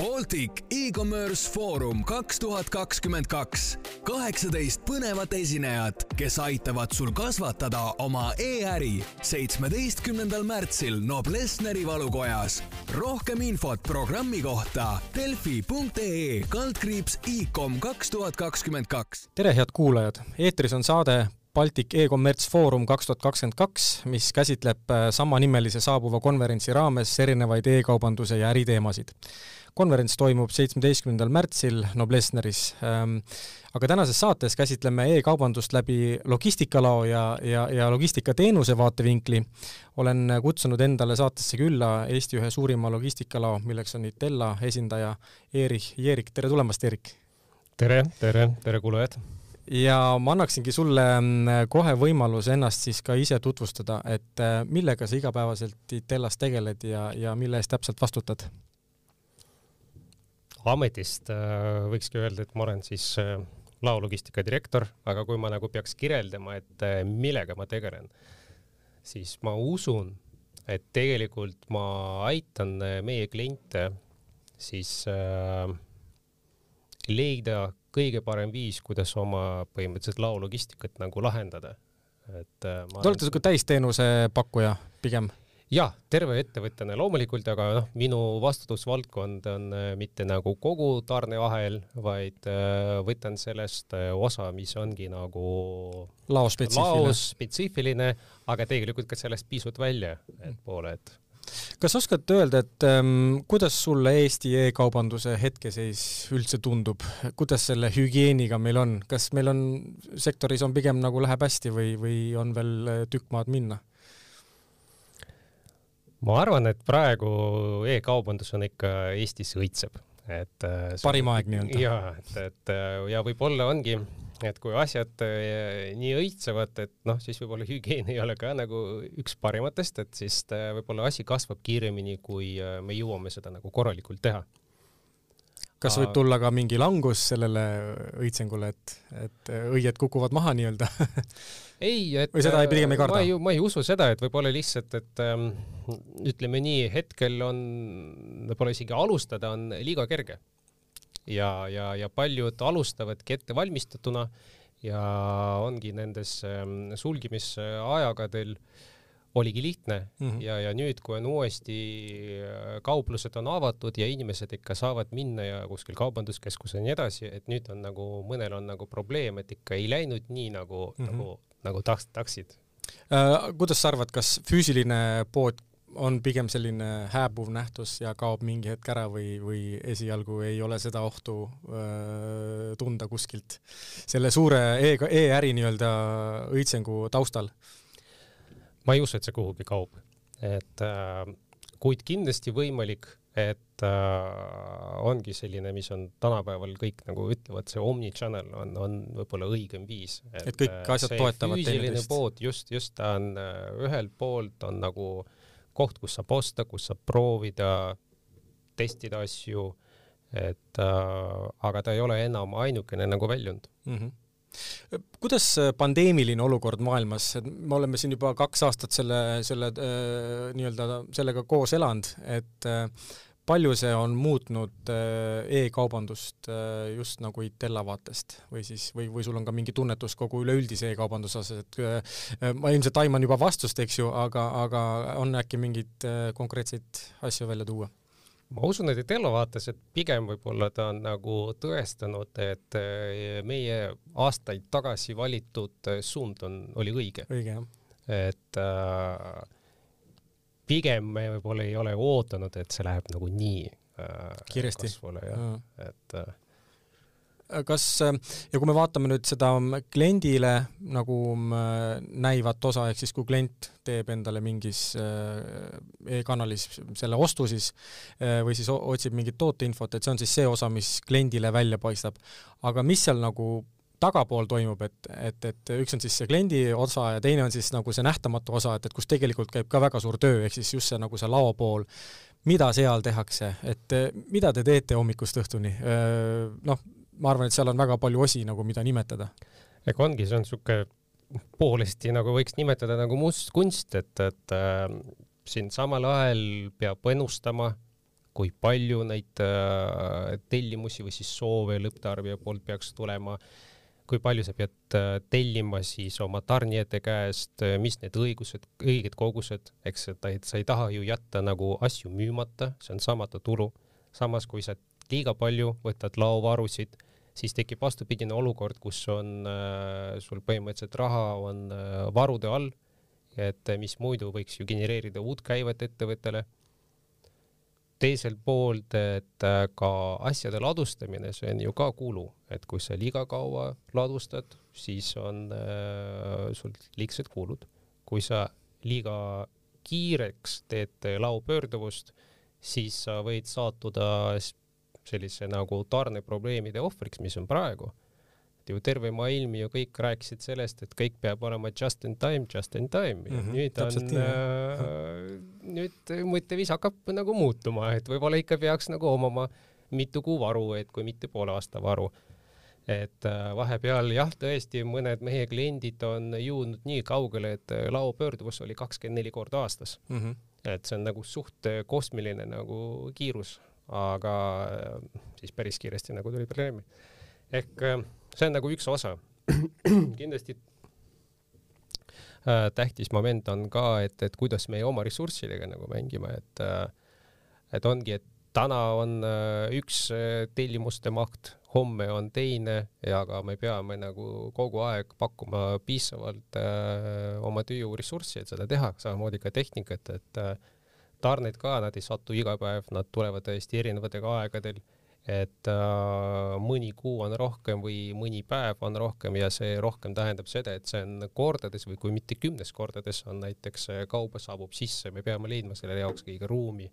Baltic e-commerce Foorum kaks tuhat kakskümmend kaks. kaheksateist põnevat esinejat, kes aitavad sul kasvatada oma e-äri. seitsmeteistkümnendal märtsil Noblessneri valukojas. rohkem infot programmi kohta delfi.ee kaldkriips e-com kaks tuhat kakskümmend kaks. tere, head kuulajad, eetris on saade Baltic e-kommerts Foorum kaks tuhat kakskümmend kaks, mis käsitleb äh, samanimelise saabuva konverentsi raames erinevaid e-kaubanduse ja äriteemasid. konverents toimub seitsmeteistkümnendal märtsil Noblessneris. Ähm, aga tänases saates käsitleme e-kaubandust läbi logistikalao ja, ja, ja logistikateenuse vaatevinkli. olen kutsunud endale saatesse külla Eesti ühe suurima logistikalao, milleks on Itella esindaja Erich Jeerik, tere tulemast, Erik! tere, tere, tere kuulajad! Ja ma annaksingi sulle mm, kohe võimaluse ennast siis ka ise tutvustada, et äh, millega sa igapäevaselt Itellas tegeled ja, ja mille eest täpselt vastutad? ametist äh, võikski öelda, et ma olen siis äh, laologistika direktor, aga kui ma nagu peaks kirjeldama, et millega ma tegelen, siis ma usun, et tegelikult ma aitan meie kliente siis leida kõige parem viis, kuidas oma põhimõtteliselt laologistikat nagu lahendada. et äh, Te olete niisugune täisteenuse pakkuja pigem? jah, terve ettevõttena loomulikult, aga noh, minu vastutusvaldkond on äh, mitte nagu kogu tarneahel, vaid äh, võtan sellest osa, mis ongi nagu laospetsiifiline, laospetsiifiline, aga tegelikult ka sellest pisut välja, et poole, et kas oskad öelda, et ähm, kuidas sulle Eesti e-kaubanduse hetkeseis üldse tundub, kuidas selle hügieeniga meil on, kas meil on, sektoris on pigem nagu läheb hästi või, või on veel äh, tükk maad minna? ma arvan, et praegu e-kaubandus on ikka Eestis õitseb, et äh, parim aeg nii-öelda. jaa, et, et äh, ja võib-olla ongi et kui asjad äh, nii õitsevad, et noh, siis võib-olla hügieen ei ole ka nagu üks parimatest, et siis äh, võib-olla asi kasvab kiiremini, kui äh, me jõuame seda nagu korralikult teha. kas võib tulla ka mingi langus sellele õitsengule, et, et õied kukuvad maha nii-öelda ei, et või seda ei, pigem ei karda? ma ei, ma ei usu seda, et võib-olla lihtsalt, et ähm, ütleme nii, hetkel on, võib-olla isegi alustada on liiga kerge ja, ja, ja paljud alustavadki ettevalmistatuna ja ongi nendes ähm, sulgimisajagadel oligi lihtne mm -hmm. ja, ja nüüd, kui on uuesti äh, kauplused on avatud ja inimesed ikka saavad minna ja kuskil kaubanduskeskus ja nii edasi, et nüüd on nagu, mõnel on nagu probleem, et ikka ei läinud nii nagu mm, -hmm. nagu, nagu taks-, taksid äh,. kuidas sa arvad, kas füüsiline pood on pigem selline hääbuv nähtus ja kaob mingi hetk ära või, või esialgu ei ole seda ohtu öö, tunda kuskilt selle suure e, e-äri nii-öelda õitsengu taustal? ma ei usu, et see kuhugi kaob, et äh, kuid kindlasti võimalik, et äh, ongi selline, mis on tänapäeval kõik nagu ütlevad, see omni-channel on, on võib-olla õigem viis. et kõik asjad toetavad teineteist. pood just, just ta on ühelt poolt on nagu äh, koht, kus saab osta, kus saab proovida, testida asju, et äh, aga ta ei ole enam ainukene nagu väljund mm. -hmm kuidas pandeemiline olukord maailmas, me oleme siin juba kaks aastat selle, selle äh, nii-öelda sellega koos elanud, et äh, palju see on muutnud äh, e-kaubandust äh, just nagu Itella vaatest või siis, või, või sul on ka mingi tunnetus kogu üleüldise e-kaubanduse osas, et äh, ma ilmselt aiman juba vastust, eks ju, aga, aga on äkki mingeid konkreetseid asju välja tuua? ma usun, et Itella vaates, et pigem võib-olla ta on nagu tõestanud, et meie aastaid tagasi valitud suund on, oli õige. õige, jah. et äh, pigem me võib-olla ei ole ootanud, et see läheb nagu nii äh, kiiresti. kasvule, jah, et äh, kas, ja kui me vaatame nüüd seda kliendile nagu näivat osa, ehk siis kui klient teeb endale mingis äh, e-kanalis selle ostu siis äh, või siis otsib mingit tooteinfot, et see on siis see osa, mis kliendile välja paistab. aga mis seal nagu tagapool toimub, et, et, et üks on siis see kliendi osa ja teine on siis nagu see nähtamatu osa, et, et kus tegelikult käib ka väga suur töö, ehk siis just see nagu see laopool, mida seal tehakse, et mida te teete hommikust õhtuni? Noh, ma arvan, et seal on väga palju osi nagu, mida nimetada. ega ongi, see on niisugune poolesti nagu võiks nimetada nagu must kunst, et, et äh, siin samal ajal peab ennustama kui palju neid äh, tellimusi või siis soove lõpptarbija poolt peaks tulema, kui palju sa pead äh, tellima siis oma tarnijate käest, mis need õigused, õiged kogused, eks, et sa ei taha ju jätta nagu asju müümata, see on saamata tulu. samas, kui sa liiga palju võtad laovarusid, siis tekib vastupidine olukord, kus on äh, sul põhimõtteliselt raha on äh, varude all, et mis muidu võiks ju genereerida uut käivet ettevõttele teiselt poolt, et äh, ka asjade ladustamine, see on ju ka kulu, et kui sa liiga kaua ladustad, siis on äh, sul liigsed kulud. kui sa liiga kiireks teed laopöörduvust, siis sa võid sattuda sellise nagu tarneprobleemide ohvriks, mis on praegu ju terve maailm ju kõik rääkisid sellest, et kõik peab olema just in time, just in time ja mm -hmm, nüüd on, äh, nüüd mõtteviis hakkab nagu muutuma, et võib-olla ikka peaks nagu omama mitu kuu varu, et kui mitte poole aasta varu. et äh, vahepeal jah, tõesti mõned meie kliendid on jõudnud nii kaugele, et äh, laopöörduvus oli kakskümmend neli korda aastas mm. -hmm. et see on nagu suht kosmiline nagu kiirus, aga äh, siis päris kiiresti nagu tuli probleemi. ehk äh, see on nagu üks osa. kindlasti äh, tähtis moment on ka, et, et kuidas meie oma ressurssidega nagu mängime, et äh, et ongi, et täna on äh, üks äh, tellimuste maht, homme on teine ja ka me peame nagu kogu aeg pakkuma piisavalt äh, oma tööjõuressurssi, et seda teha, samamoodi ka tehnikat, et äh, tarned ka, nad ei satu iga päev, nad tulevad täiesti erinevatel aegadel et äh, mõni kuu on rohkem või mõni päev on rohkem ja see rohkem tähendab seda, et see on kordades või kui mitte kümnes kordades on näiteks kauba saabub sisse, me peame leidma selle jaoks kõige ruumi.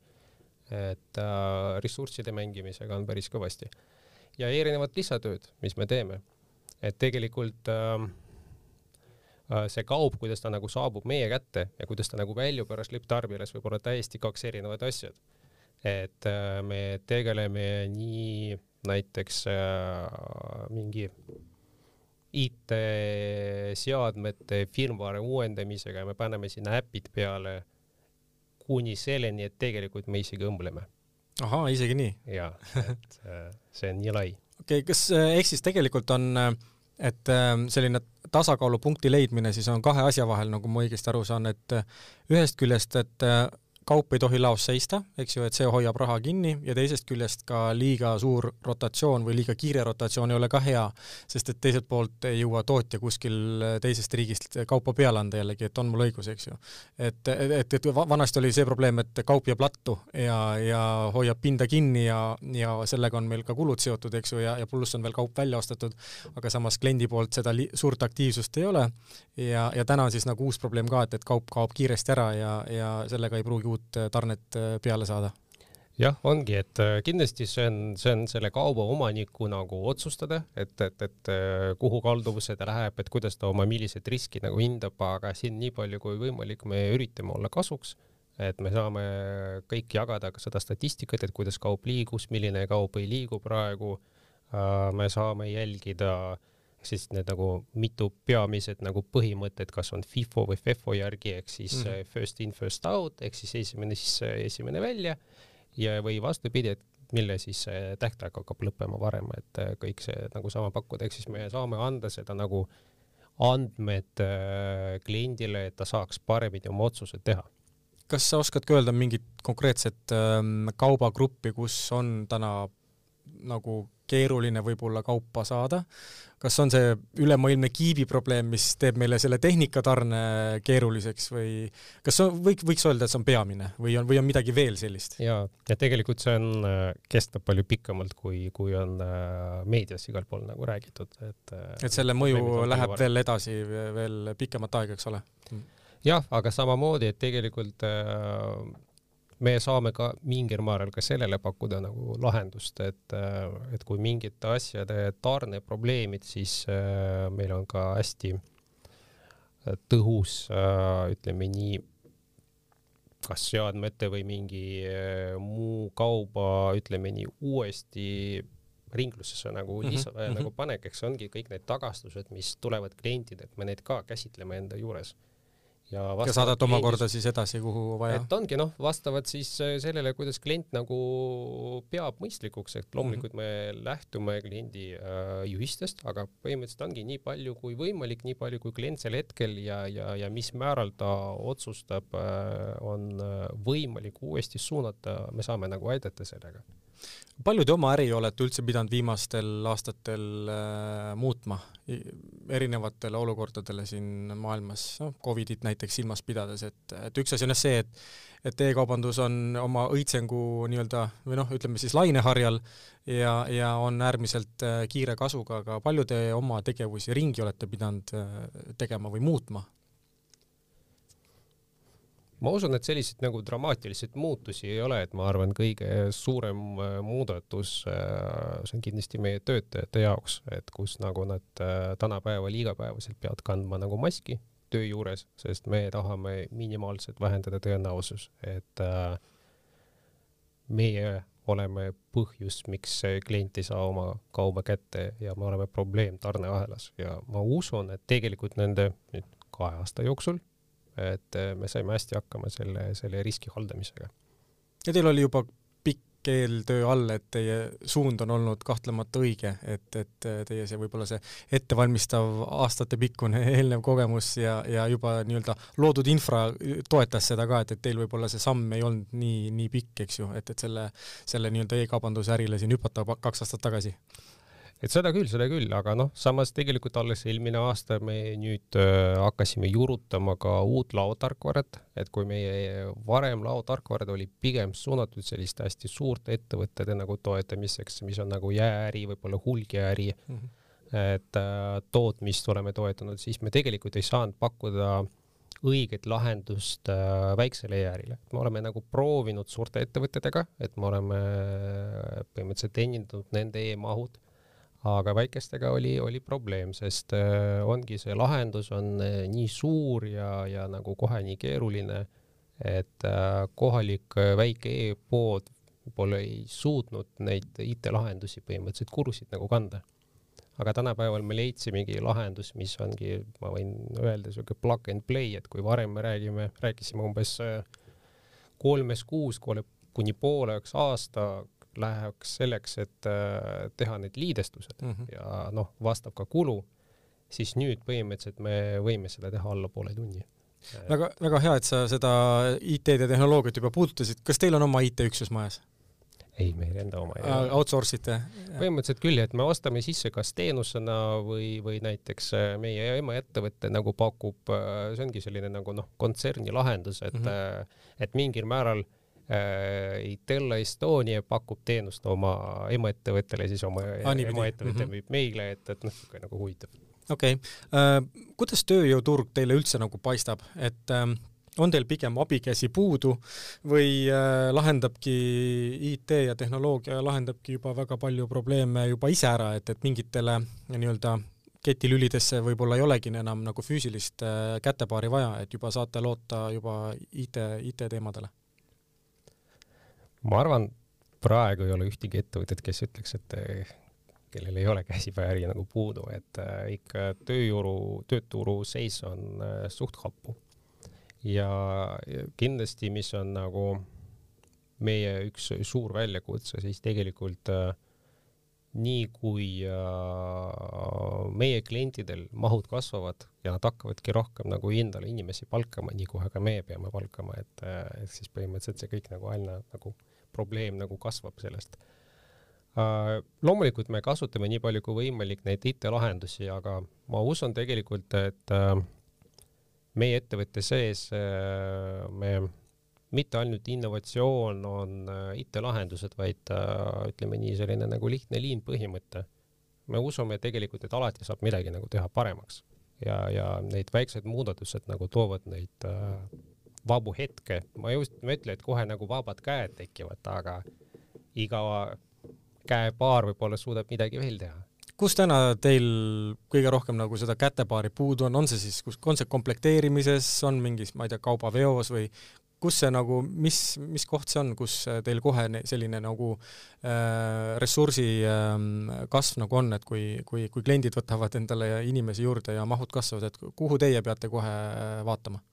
et äh, ressursside mängimisega on päris kõvasti. ja erinevad lisatööd, mis me teeme, et tegelikult äh, äh see kaup, kuidas ta nagu saabub meie kätte ja kuidas ta nagu väljub pärast lõpptarbijale, see võib olla täiesti kaks erinevat asja et äh, me tegeleme nii näiteks äh, mingi IT-seadmete firmware uuendamisega ja me paneme sinna äpid peale kuni selleni, et tegelikult me isegi õmbleme. ahaa, isegi nii? jaa, et äh, see on nii lai. okei okay,, kas ehk siis tegelikult on, et selline tasakaalupunkti leidmine siis on kahe asja vahel, nagu ma õigesti aru saan, et ühest küljest, et kaup ei tohi laos seista, eks ju, et see hoiab raha kinni ja teisest küljest ka liiga suur rotatsioon või liiga kiire rotatsioon ei ole ka hea, sest et teiselt poolt ei jõua tootja kuskil teisest riigist kaupa peale anda jällegi, et on mul õigus, eks ju. et, et, et vanasti oli see probleem, et kaup jääb lattu ja, ja hoiab pinda kinni ja, ja sellega on meil ka kulud seotud, eks ju, ja, ja pluss on veel kaup välja ostetud, aga samas kliendi poolt seda suurt aktiivsust ei ole ja, ja täna on siis nagu uus probleem ka, et, et kaup kaob kiiresti ära ja, ja sellega ei pruugi uut äh, tarnet äh, peale saada? jah, ongi, et äh, kindlasti see on, see on selle kauba omaniku nagu otsustada, et, et, et kuhu kalduvuse ta läheb, et kuidas ta oma millised riskid nagu hindab, aga siin nii palju kui võimalik me üritame olla kasuks, et me saame kõik jagada ka seda statistikat, et kuidas kaup liigus, milline kaup ei liigu praegu. me saame jälgida äh, siis need nagu mitu peamised nagu põhimõtted, kas on FIFO või FEFO järgi ehk siis mm -hmm. first in, first out ehk siis esimene sisse, esimene välja ja, või vastupidi, et mille siis tähtaeg hakkab lõppema varem, et äh, kõik see nagu sama pakkuda, ehk siis me saame anda seda nagu andmed äh, kliendile, et ta saaks paremini oma otsused teha kas sa oskad ka öelda mingit konkreetset ähm, kaubagruppi, kus on täna nagu keeruline võib-olla kaupa saada. Kas on see ülemaailmne kiibi probleem, mis teeb meile selle tehnikatarne keeruliseks või kas on, võiks, võiks öelda, et see on peamine või on, või on midagi veel sellist? ja, ja tegelikult see on, äh, kestab palju pikemalt, kui, kui on äh, meedias igal pool nagu räägitud, et äh, et selle mõju läheb veel edasi veel pikemat aega, eks ole? jah, aga samamoodi, et tegelikult äh, me saame ka mingil määral ka sellele pakkuda nagu lahendust, et, et kui mingite asjade tarneprobleemid, siis äh, meil on ka hästi tõhus, äh, ütleme nii, kas seadmete või mingi äh, muu kauba, ütleme nii, uuesti ringlusesse nagu mhm, lisa mm -hmm. nagu panek, eks ongi kõik need tagastused, mis tulevad klientidelt, me neid ka käsitleme enda juures ja, ja saadate omakorda siis edasi, kuhu vaja? et ongi noh, vastavalt siis äh, sellele, kuidas klient nagu peab mõistlikuks, et loomulikult mm -hmm. me lähtume kliendi äh, juhistest, aga põhimõtteliselt ongi nii palju kui võimalik, nii palju kui klient sel hetkel ja, ja, ja mis määral ta otsustab äh,, on äh, võimalik uuesti suunata, me saame nagu aidata sellega palju te oma äri olete üldse pidanud viimastel aastatel äh, muutma erinevatele olukordadele siin maailmas, noh, Covidit näiteks silmas pidades, et, et üks asi on jah see, et et e-kaubandus on oma õitsengu nii-öelda või noh, ütleme siis laineharjal ja, ja on äärmiselt äh, kiire kasvuga, aga palju te oma tegevusi ringi olete pidanud äh, tegema või muutma ma usun, et selliseid nagu dramaatilisi muutusi ei ole, et ma arvan, kõige suurem äh, muudatus, äh, see on kindlasti meie töötajate jaoks, et kus nagu nad äh, tänapäeval igapäevaselt peavad kandma nagu maski töö juures, sest me tahame minimaalselt vähendada tõenäosus, et meie oleme põhjus, miks klient ei saa oma kauba kätte ja me oleme probleem tarneahelas. Ja ma usun, et tegelikult nende nüüd kahe aasta jooksul et äh, me saime hästi hakkama selle, selle riski haldamisega. ja teil oli juba pikk eeltöö all, et teie suund on olnud kahtlemata õige, et, et äh, teie see võib-olla see ettevalmistav aastatepikkune eelnev kogemus ja, ja juba nii-öelda loodud infra toetas seda ka, et, et teil võib-olla see samm ei olnud nii, nii pikk, eks ju, et, et selle, selle nii-öelda e-kaubanduse ärile siin hüpata kaks aastat tagasi et seda küll, seda küll, aga noh, samas tegelikult alles eelmine aasta me nüüd äh, hakkasime juurutama ka uut laotarkvarat, et kui meie varem laotarkvarad oli pigem suunatud selliste hästi suurte ettevõtete nagu toetamiseks, mis on nagu jäääri, võib-olla hulgiäri mm, -hmm. et äh, tootmist oleme toetanud, siis me tegelikult ei saanud pakkuda õiget lahendust äh, väiksele jäärile. me oleme nagu proovinud suurte ettevõtetega, et me oleme äh, põhimõtteliselt teenindanud nende e-mahud aga väikestega oli, oli probleem, sest äh, ongi see lahendus on äh, nii suur ja, ja nagu kohe nii keeruline, et äh, kohalik väike e-pood pole ei suutnud neid IT-lahendusi põhimõtteliselt kulusid nagu kanda. aga tänapäeval me leidsimegi lahendus, mis ongi, ma võin öelda, siuke plug and play, et kui varem me räägime, rääkisime umbes kolmes kuus kuni pooleks aasta läheks selleks, et äh, teha need liidestused mm -hmm. ja noh, vastab ka kulu, siis nüüd põhimõtteliselt me võime seda teha alla poole tunni väga, väga hea, et sa seda IT-d ja tehnoloogiat juba puudutasid, kas teil on oma IT-üksus majas? ei, meil enda oma ei ole. Outsource ite? põhimõtteliselt küll, et me ostame sisse kas teenusena või, või näiteks äh, meie emaettevõte nagu pakub, äh, see ongi selline nagu noh, kontserni lahendus, et mm, -hmm. et mingil määral äh, äh, Itella Estonia pakub teenust oma emaettevõttele, siis oma emaettevõte mm -hmm. müüb meile, et, et noh, niisugune nagu huvitav. okei okay. äh,, kuidas tööjõuturg teile üldse nagu paistab, et äh, on teil pigem abikäsi puudu või äh, lahendabki IT ja tehnoloogia lahendabki juba väga palju probleeme juba ise ära, et, et mingitele nii-öelda ketilülidesse võib-olla ei olegi enam nagu füüsilist äh, kätepaari vaja, et juba saate loota juba IT, IT-teemadele? Ma arvan, praegu ei ole ühtegi ettevõtet, kes ütleks, et eh, kellel ei ole käsipäeäri nagu puudu, et äh, ikka tööjõuru, tööturu seis on äh, suht happu. ja kindlasti, mis on nagu meie üks suur väljakutse, siis tegelikult äh, nii kui äh, meie klientidel mahud kasvavad ja nad hakkavadki rohkem nagu endale inimesi palkama, nii kohe ka meie peame palkama, et, et siis põhimõtteliselt see kõik nagu aina nagu probleem nagu kasvab sellest uh,. loomulikult me kasutame nii palju kui võimalik neid IT-lahendusi, aga ma usun tegelikult, et meie ettevõtte sees me mitte ainult innovatsioon on IT-lahendused, vaid ütleme nii, selline nagu lihtne liin põhimõte. me usume tegelikult, et alati saab midagi nagu teha paremaks ja, ja need väiksed muudatused nagu toovad neid äh, vabu hetke, ma just, ma ei ütle, et kohe nagu vabad käed tekivad, aga iga käepaar võib-olla suudab midagi veel teha. kus täna teil kõige rohkem nagu seda kätepaari puudu on, on see siis, kus, on see komplekteerimises, on mingis, ma ei tea, kaubaveos või kus see nagu, mis, mis koht see on, kus teil kohe selline nagu äh, ressursi äh, kasv nagu on, et kui, kui, kui kliendid võtavad endale inimesi juurde ja mahud kasvavad, et kuhu teie peate kohe vaatama?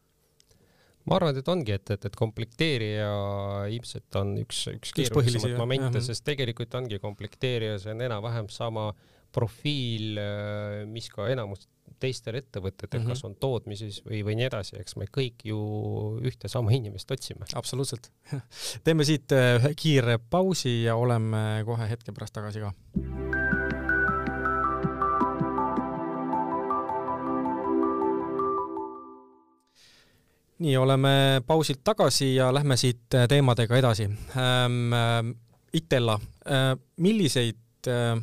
ma arvan, et ongi, et, et, et komplekteerija ilmselt on üks, üks keerulisemaid momente, sest tegelikult ongi komplekteerija, see on enam-vähem sama profiil, mis ka enamus teistel ettevõtetel mm, -hmm. kas on tootmises või, või nii edasi, eks me kõik ju ühte sama inimest otsime. absoluutselt teeme siit ühe äh, kiire pausi ja oleme kohe hetke pärast tagasi ka. nii, oleme pausilt tagasi ja lähme siit äh, teemadega edasi ähm,. Äh, Itella äh,, milliseid äh,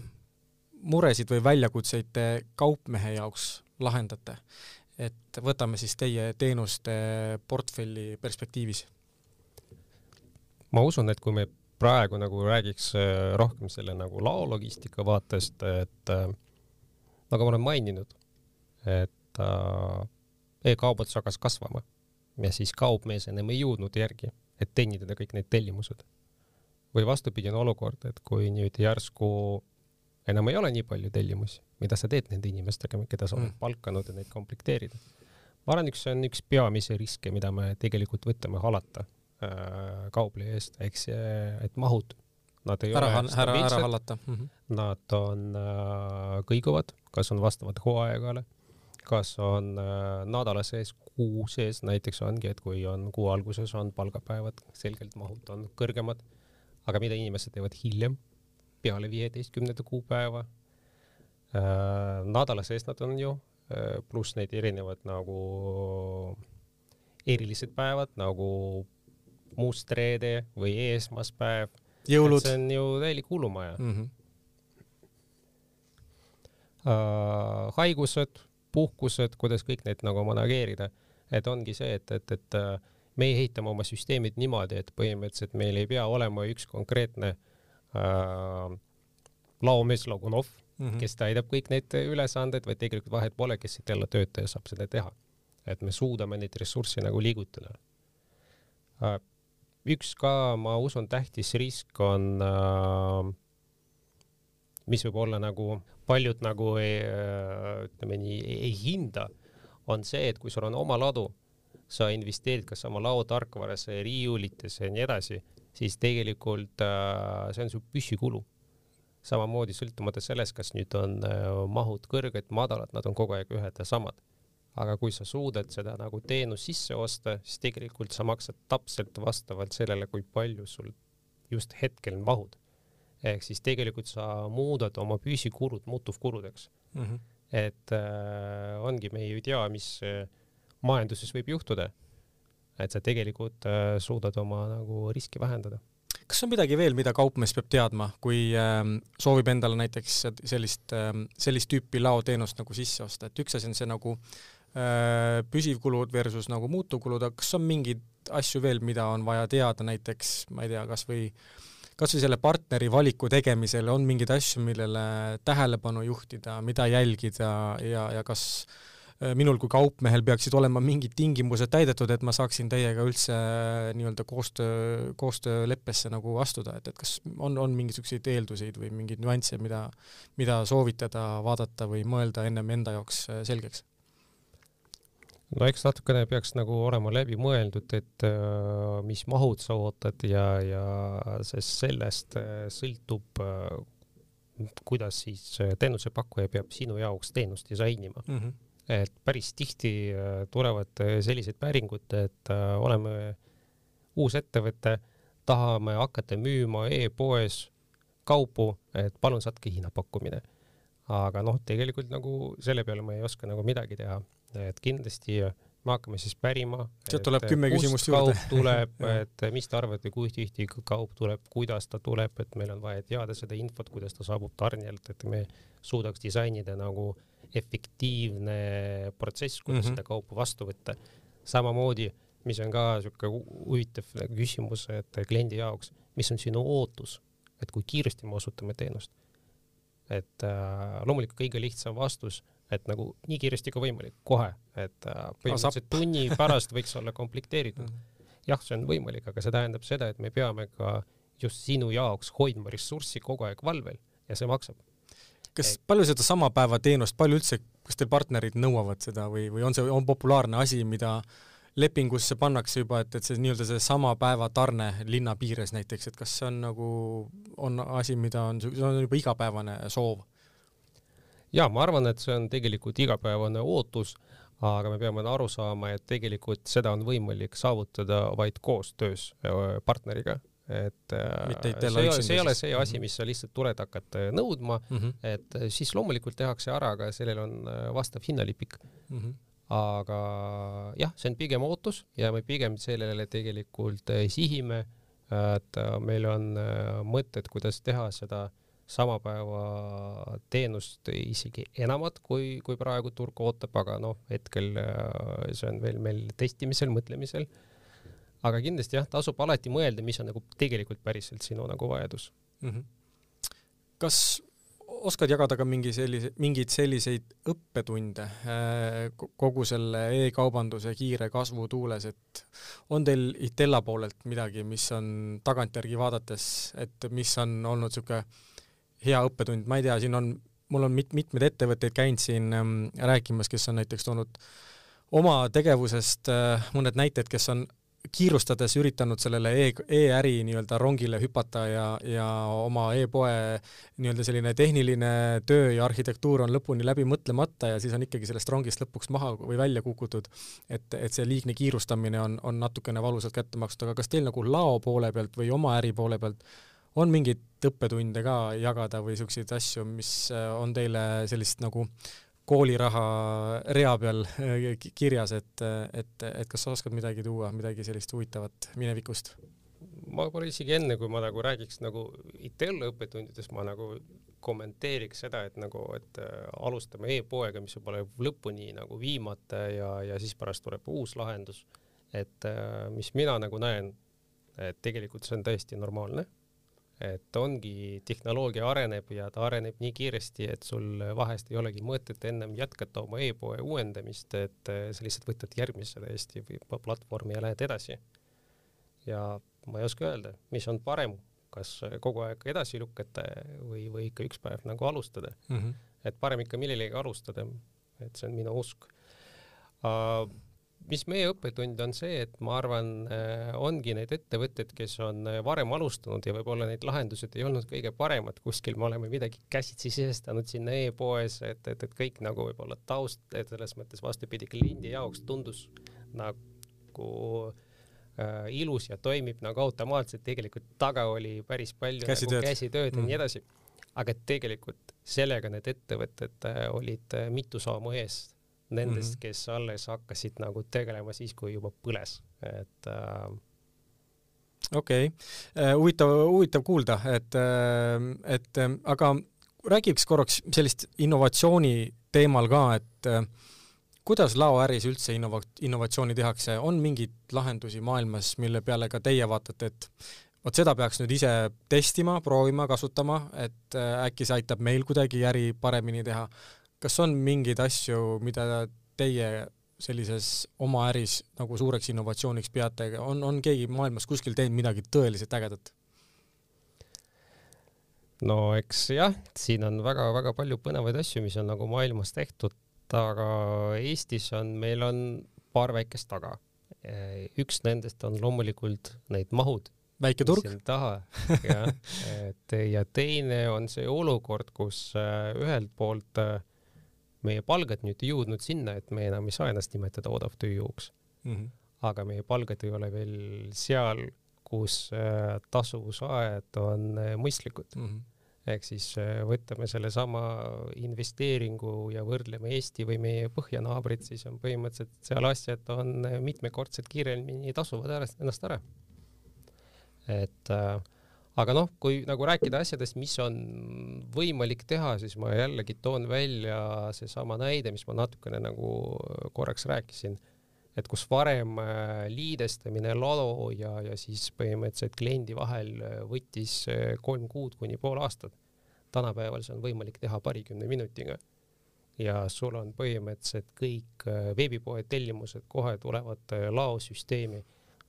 muresid või väljakutseid te kaupmehe jaoks lahendate? et võtame siis teie teenuste portfelli perspektiivis. ma usun, et kui me praegu nagu räägiks äh, rohkem selle nagu laologistika vaatest, et äh, nagu ma olen maininud, et äh, e-kaubandus hakkas kasvama ja siis kaupmees enam ei jõudnud järgi, et teenindada kõik need tellimused. või vastupidine olukord, et kui nüüd järsku enam ei ole nii palju tellimusi, mida sa teed nende inimestega, keda sa oled mm. palkanud ja neid komplekteerida. ma arvan, üks, see on üks peamisi riske, mida me tegelikult võtame halata äh, kaupleja eest, eks, et mahud, nad ei ära, ole ära, ära hallata mm. -hmm. Nad on äh, kõiguvad, kas on vastavalt hooaegale, kas on äh, nädala sees, kuu sees, näiteks ongi, et kui on kuu alguses on palgapäevad, selgelt mahud on kõrgemad, aga mida inimesed teevad hiljem peale viieteistkümnenda kuupäeva äh,. nädala sees nad on ju äh,, pluss neid erinevad nagu erilised päevad nagu must reede või eesmaspäev. jõulud. see on ju täielik hullumaja mm. -hmm. Uh, haigused, puhkused, kuidas kõik neid nagu manageerida, et ongi see, et, et, et äh, me ehitame oma süsteemid niimoodi, et põhimõtteliselt meil ei pea olema üks konkreetne uh, laomees Logunov mm, -hmm. kes täidab kõik need ülesanded, vaid tegelikult vahet pole, kes siit jälle töötaja saab seda teha. et me suudame neid ressursse nagu liigutada äh,. üks ka, ma usun, tähtis risk on äh, mis võib olla nagu paljud nagu ei, äh, ütleme nii, ei hinda, on see, et kui sul on oma ladu, sa investeerid kas oma laotarkvarasse, riiulitesse ja nii edasi siis tegelikult äh, see on su püsikulu. samamoodi sõltumata sellest, kas nüüd on äh, mahud kõrged, madalad, nad on kogu aeg ühed ja samad. aga kui sa suudad seda nagu teenust sisse osta, siis tegelikult sa maksad täpselt vastavalt sellele, kui palju sul just hetkel mahud. ehk siis tegelikult sa muudad oma püsikulud muutuvkuludeks mm. -hmm. et äh, ongi, me ei tea, mis äh, majanduses võib juhtuda et sa tegelikult äh, suudad oma nagu riski vähendada. kas on midagi veel, mida kaupmees peab teadma, kui äh, soovib endale näiteks sellist äh,, sellist tüüpi laoteenust nagu sisse osta, et üks asi on see nagu äh, püsivkulud versus nagu muutuvkulud, aga kas on mingeid asju veel, mida on vaja teada, näiteks ma ei tea, kas või kas või selle partneri valiku tegemisel on mingeid asju, millele tähelepanu juhtida, mida jälgida ja, ja kas äh, minul kui kaupmehel peaksid olema mingid tingimused täidetud, et ma saaksin teiega üldse äh, nii-öelda koostöö, koostööleppesse nagu astuda, et, et kas on, on mingisuguseid eelduseid või mingeid nüansse, mida, mida soovitada, vaadata või mõelda ennem enda jaoks äh, selgeks? no eks natukene peaks nagu olema läbi mõeldud, et mis mahud sa ootad ja, ja sest sellest sõltub kuidas siis teenusepakkuja peab sinu jaoks teenust disainima mm. -hmm et päris tihti äh, tulevad äh, sellised päringud, et äh, oleme uus ettevõte, tahame hakata müüma e-poes kaupu, et palun saatke hinnapakkumine. aga noh, tegelikult nagu selle peale ma ei oska nagu midagi teha, et kindlasti me hakkame siis pärima. sealt tuleb kümme küsimust juurde. tuleb et mis te arvate, kui tihti kaup tuleb, kuidas ta tuleb, et meil on vaja teada seda infot, kuidas ta saabub tarnijalt, et me suudaks disainida nagu äh, efektiivne protsess, kuidas mm -hmm. seda kaupa vastu võtta. samamoodi, mis on ka niisugune huvitav küsimus, et kliendi jaoks, mis on sinu ootus, et kui kiiresti me osutame teenust. et äh, loomulikult kõige lihtsam vastus, et nagu nii kiiresti kui võimalik, kohe, et äh, põhimõtteliselt tunni pärast võiks olla komplekteeritud. Mhm. jah, see on võimalik, aga see tähendab seda, et me peame ka just sinu jaoks hoidma ressurssi kogu aeg valvel ja see maksab kas palju seda sama päeva teenust, palju üldse, kas teil partnerid nõuavad seda või, või on see, on populaarne asi, mida lepingusse pannakse juba, et, et see nii-öelda see sama päeva tarne linna piires näiteks, et kas see on nagu, on asi, mida on, see on juba igapäevane soov? jaa, ma arvan, et see on tegelikult igapäevane ootus, aga me peame aru saama, et tegelikult seda on võimalik saavutada vaid koostöös partneriga et äh, see ei ole, see ei ole see asi, mis sa lihtsalt tuled, hakkad nõudma mm, -hmm. et siis loomulikult tehakse ära, aga sellel on vastav hinnalipik mm. -hmm aga jah, see on pigem ootus ja me pigem sellele tegelikult sihime, et meil on mõtted, kuidas teha seda sama päeva teenust isegi enamat, kui, kui praegu turg ootab, aga noh, hetkel see on veel meil testimisel, mõtlemisel. Aga kindlasti jah, tasub alati mõelda, mis on nagu tegelikult päriselt sinu nagu vajadus mm. -hmm. kas oskad jagada ka mingi sellise, mingeid selliseid õppetunde äh, kogu selle e-kaubanduse kiire kasvu tuules, et on teil Itella poolelt midagi, mis on tagantjärgi vaadates, et mis on olnud niisugune hea õppetund, ma ei tea, siin on, mul on mit-, mitmeid ettevõtteid käinud siin ähm, rääkimas, kes on näiteks toonud oma tegevusest äh, mõned näited, kes on kiirustades üritanud sellele e, e-äri nii-öelda rongile hüpata ja, ja oma e-poe nii-öelda selline tehniline töö ja arhitektuur on lõpuni läbi mõtlemata ja siis on ikkagi sellest rongist lõpuks maha või välja kukutud. et, et see liigne kiirustamine on, on natukene valusalt kätte makstud, aga kas teil nagu lao poole pealt või oma äri poole pealt on mingeid õppetunde ka jagada või niisuguseid asju, mis on teile sellist nagu kooliraha rea peal äh, kirjas, et, et, et kas sa oskad midagi tuua, midagi sellist huvitavat minevikust? ma võib-olla isegi enne, kui ma nagu räägiks nagu ITL õppetundidest, ma nagu kommenteeriks seda, et nagu, et äh, alustame e-poega, mis võib-olla lõpuni nagu viimata ja, ja siis pärast tuleb uus lahendus. et äh, mis mina nagu näen, et tegelikult see on täiesti normaalne et ongi, tehnoloogia areneb ja ta areneb nii kiiresti, et sul vahest ei olegi mõtet ennem jätkata oma e-poe uuendamist, et eh, sa lihtsalt võtad järgmise täiesti platvormi ja lähed edasi. ja ma ei oska öelda, mis on parem, kas kogu aeg edasi lükata või, või ikka üks päev nagu alustada mm. -hmm. et parem ikka millelegi alustada, et see on minu usk uh, mis meie õppetund on see, et ma arvan, äh, ongi neid ettevõtteid, kes on äh, varem alustanud ja võib-olla need lahendused ei olnud kõige paremad, kuskil me oleme midagi käsitsi sisestanud sinna e-poes, et, et, et kõik nagu võib-olla taust, et selles mõttes vastupidi, kliendi jaoks tundus nagu äh, ilus ja toimib nagu automaatselt, tegelikult taga oli päris palju käsitööd, nagu käsitööd mm. ja nii mm. edasi. aga tegelikult sellega need ettevõtted äh, olid mitu sammu ees nendest mm, -hmm. kes alles hakkasid nagu tegelema siis, kui juba põles, et äh, okei okay., äh, huvitav, huvitav kuulda, et, äh, et äh, aga räägiks korraks sellist innovatsiooni teemal ka, et kuidas laoäris üldse innova-, innovatsiooni tehakse, on mingeid lahendusi maailmas, mille peale ka teie vaatate, et vot seda peaks nüüd ise testima, proovima, kasutama, et äkki see aitab meil kuidagi äri paremini teha kas on mingeid asju, mida teie sellises oma äris nagu suureks innovatsiooniks peate, on, on keegi maailmas kuskil teinud midagi tõeliselt ägedat? no eks jah, siin on väga-väga palju põnevaid asju, mis on nagu maailmas tehtud, aga Eestis on, meil on paar väikest taga. üks nendest on loomulikult need mahud. väike turg. taha, jah, et ja teine on see olukord, kus ühelt poolt äh, meie palgad nüüd jõudnud sinna, et me enam ei saa ennast nimetada odavtööjõuks mm. -hmm. aga meie palgad ei ole veel seal, kus äh, tasuvusajad on äh, mõistlikud mm. -hmm ehk siis äh, võtame sellesama investeeringu ja võrdleme Eesti või meie põhjanaabrit, siis on põhimõtteliselt seal asjad on mitmekordselt kiiremini tasuvad ennast ära. et äh, aga noh, kui nagu rääkida asjadest, mis on võimalik teha, siis ma jällegi toon välja seesama näide, mis ma natukene nagu korraks rääkisin, et kus varem äh, liidestamine lado ja, ja siis põhimõtteliselt kliendi vahel äh, võttis äh, kolm kuud kuni pool aastat. tänapäeval see on võimalik teha paarikümne minutiga. ja sul on põhimõtteliselt kõik veebipoe tellimused kohe tulevad laosüsteemi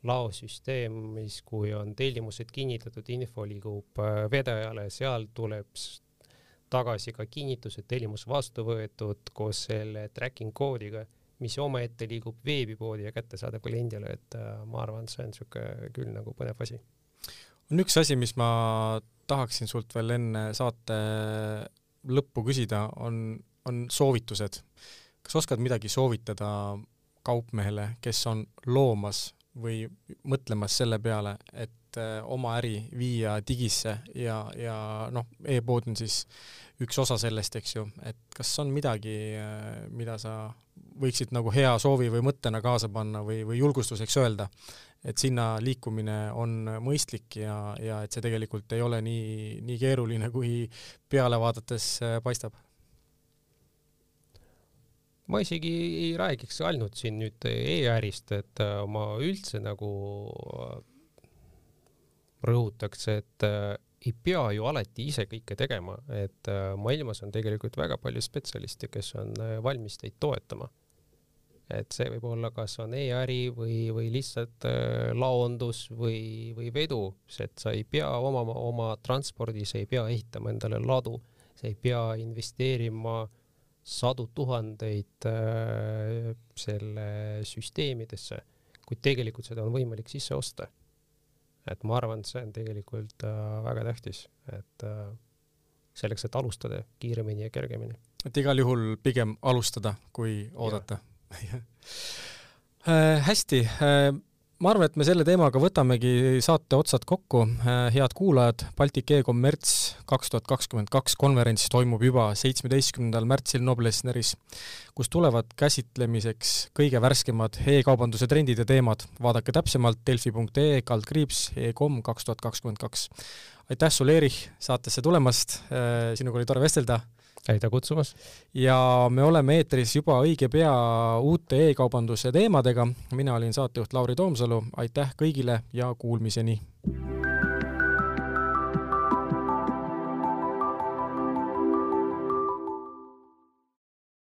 laosüsteem, mis, kui on tellimused kinnitatud, info liigub äh, vedajale, seal tuleb tagasi ka kinnitus, et tellimus vastu võetud koos selle tracking koodiga, mis omaette liigub veebipoodi ja kättesaadav kliendile, et ma arvan, see on niisugune küll nagu põnev asi. on üks asi, mis ma tahaksin sult veel enne saate lõppu küsida, on, on soovitused. kas oskad midagi soovitada kaupmehele, kes on loomas või mõtlemas selle peale, et äh, oma äri viia digisse ja, ja noh, e-pood on siis üks osa sellest, eks ju, et kas on midagi, äh, mida sa võiksid nagu hea soovi või mõttena kaasa panna või, või julgustuseks öelda, et sinna liikumine on mõistlik ja, ja et see tegelikult ei ole nii, nii keeruline, kui peale vaadates äh, paistab? Ma isegi ei räägiks ainult siin nüüd e-ärist, et äh, ma üldse nagu äh, rõhutaks, et ei pea ju alati ise kõike tegema, et maailmas on tegelikult väga palju spetsialiste, kes on valmis teid toetama. Et see võib olla, kas on e-äri või, või lihtsalt äh, laondus või, või vedu, et sa ei pea omama oma transpordi, sa ei pea ehitama endale ladu, sa ei pea investeerima sadu tuhandeid äh, selle süsteemidesse, kuid tegelikult seda on võimalik sisse osta. et ma arvan, et see on tegelikult äh, väga tähtis, et äh, selleks, et alustada kiiremini ja kergemini. et igal juhul pigem alustada, kui oodata Äh, hästi, äh, ma arvan, et me selle teemaga võtamegi saate otsad kokku. Äh, head kuulajad, Baltic e-kommerts kaks tuhat kakskümmend kaks konverents toimub juba seitsmeteistkümnendal märtsil Noblessneris, kus tulevad käsitlemiseks kõige värskemad e-kaubanduse trendid ja teemad. vaadake täpsemalt delfi.ee kaldkriips e-kom kaks tuhat kakskümmend kaks. aitäh sulle, Erich, saatesse tulemast, sinuga oli tore vestelda aitäh kutsumast! ja me oleme eetris juba õige pea uute e-kaubanduse teemadega, mina olin saatejuht Lauri Toomsalu, aitäh kõigile ja kuulmiseni!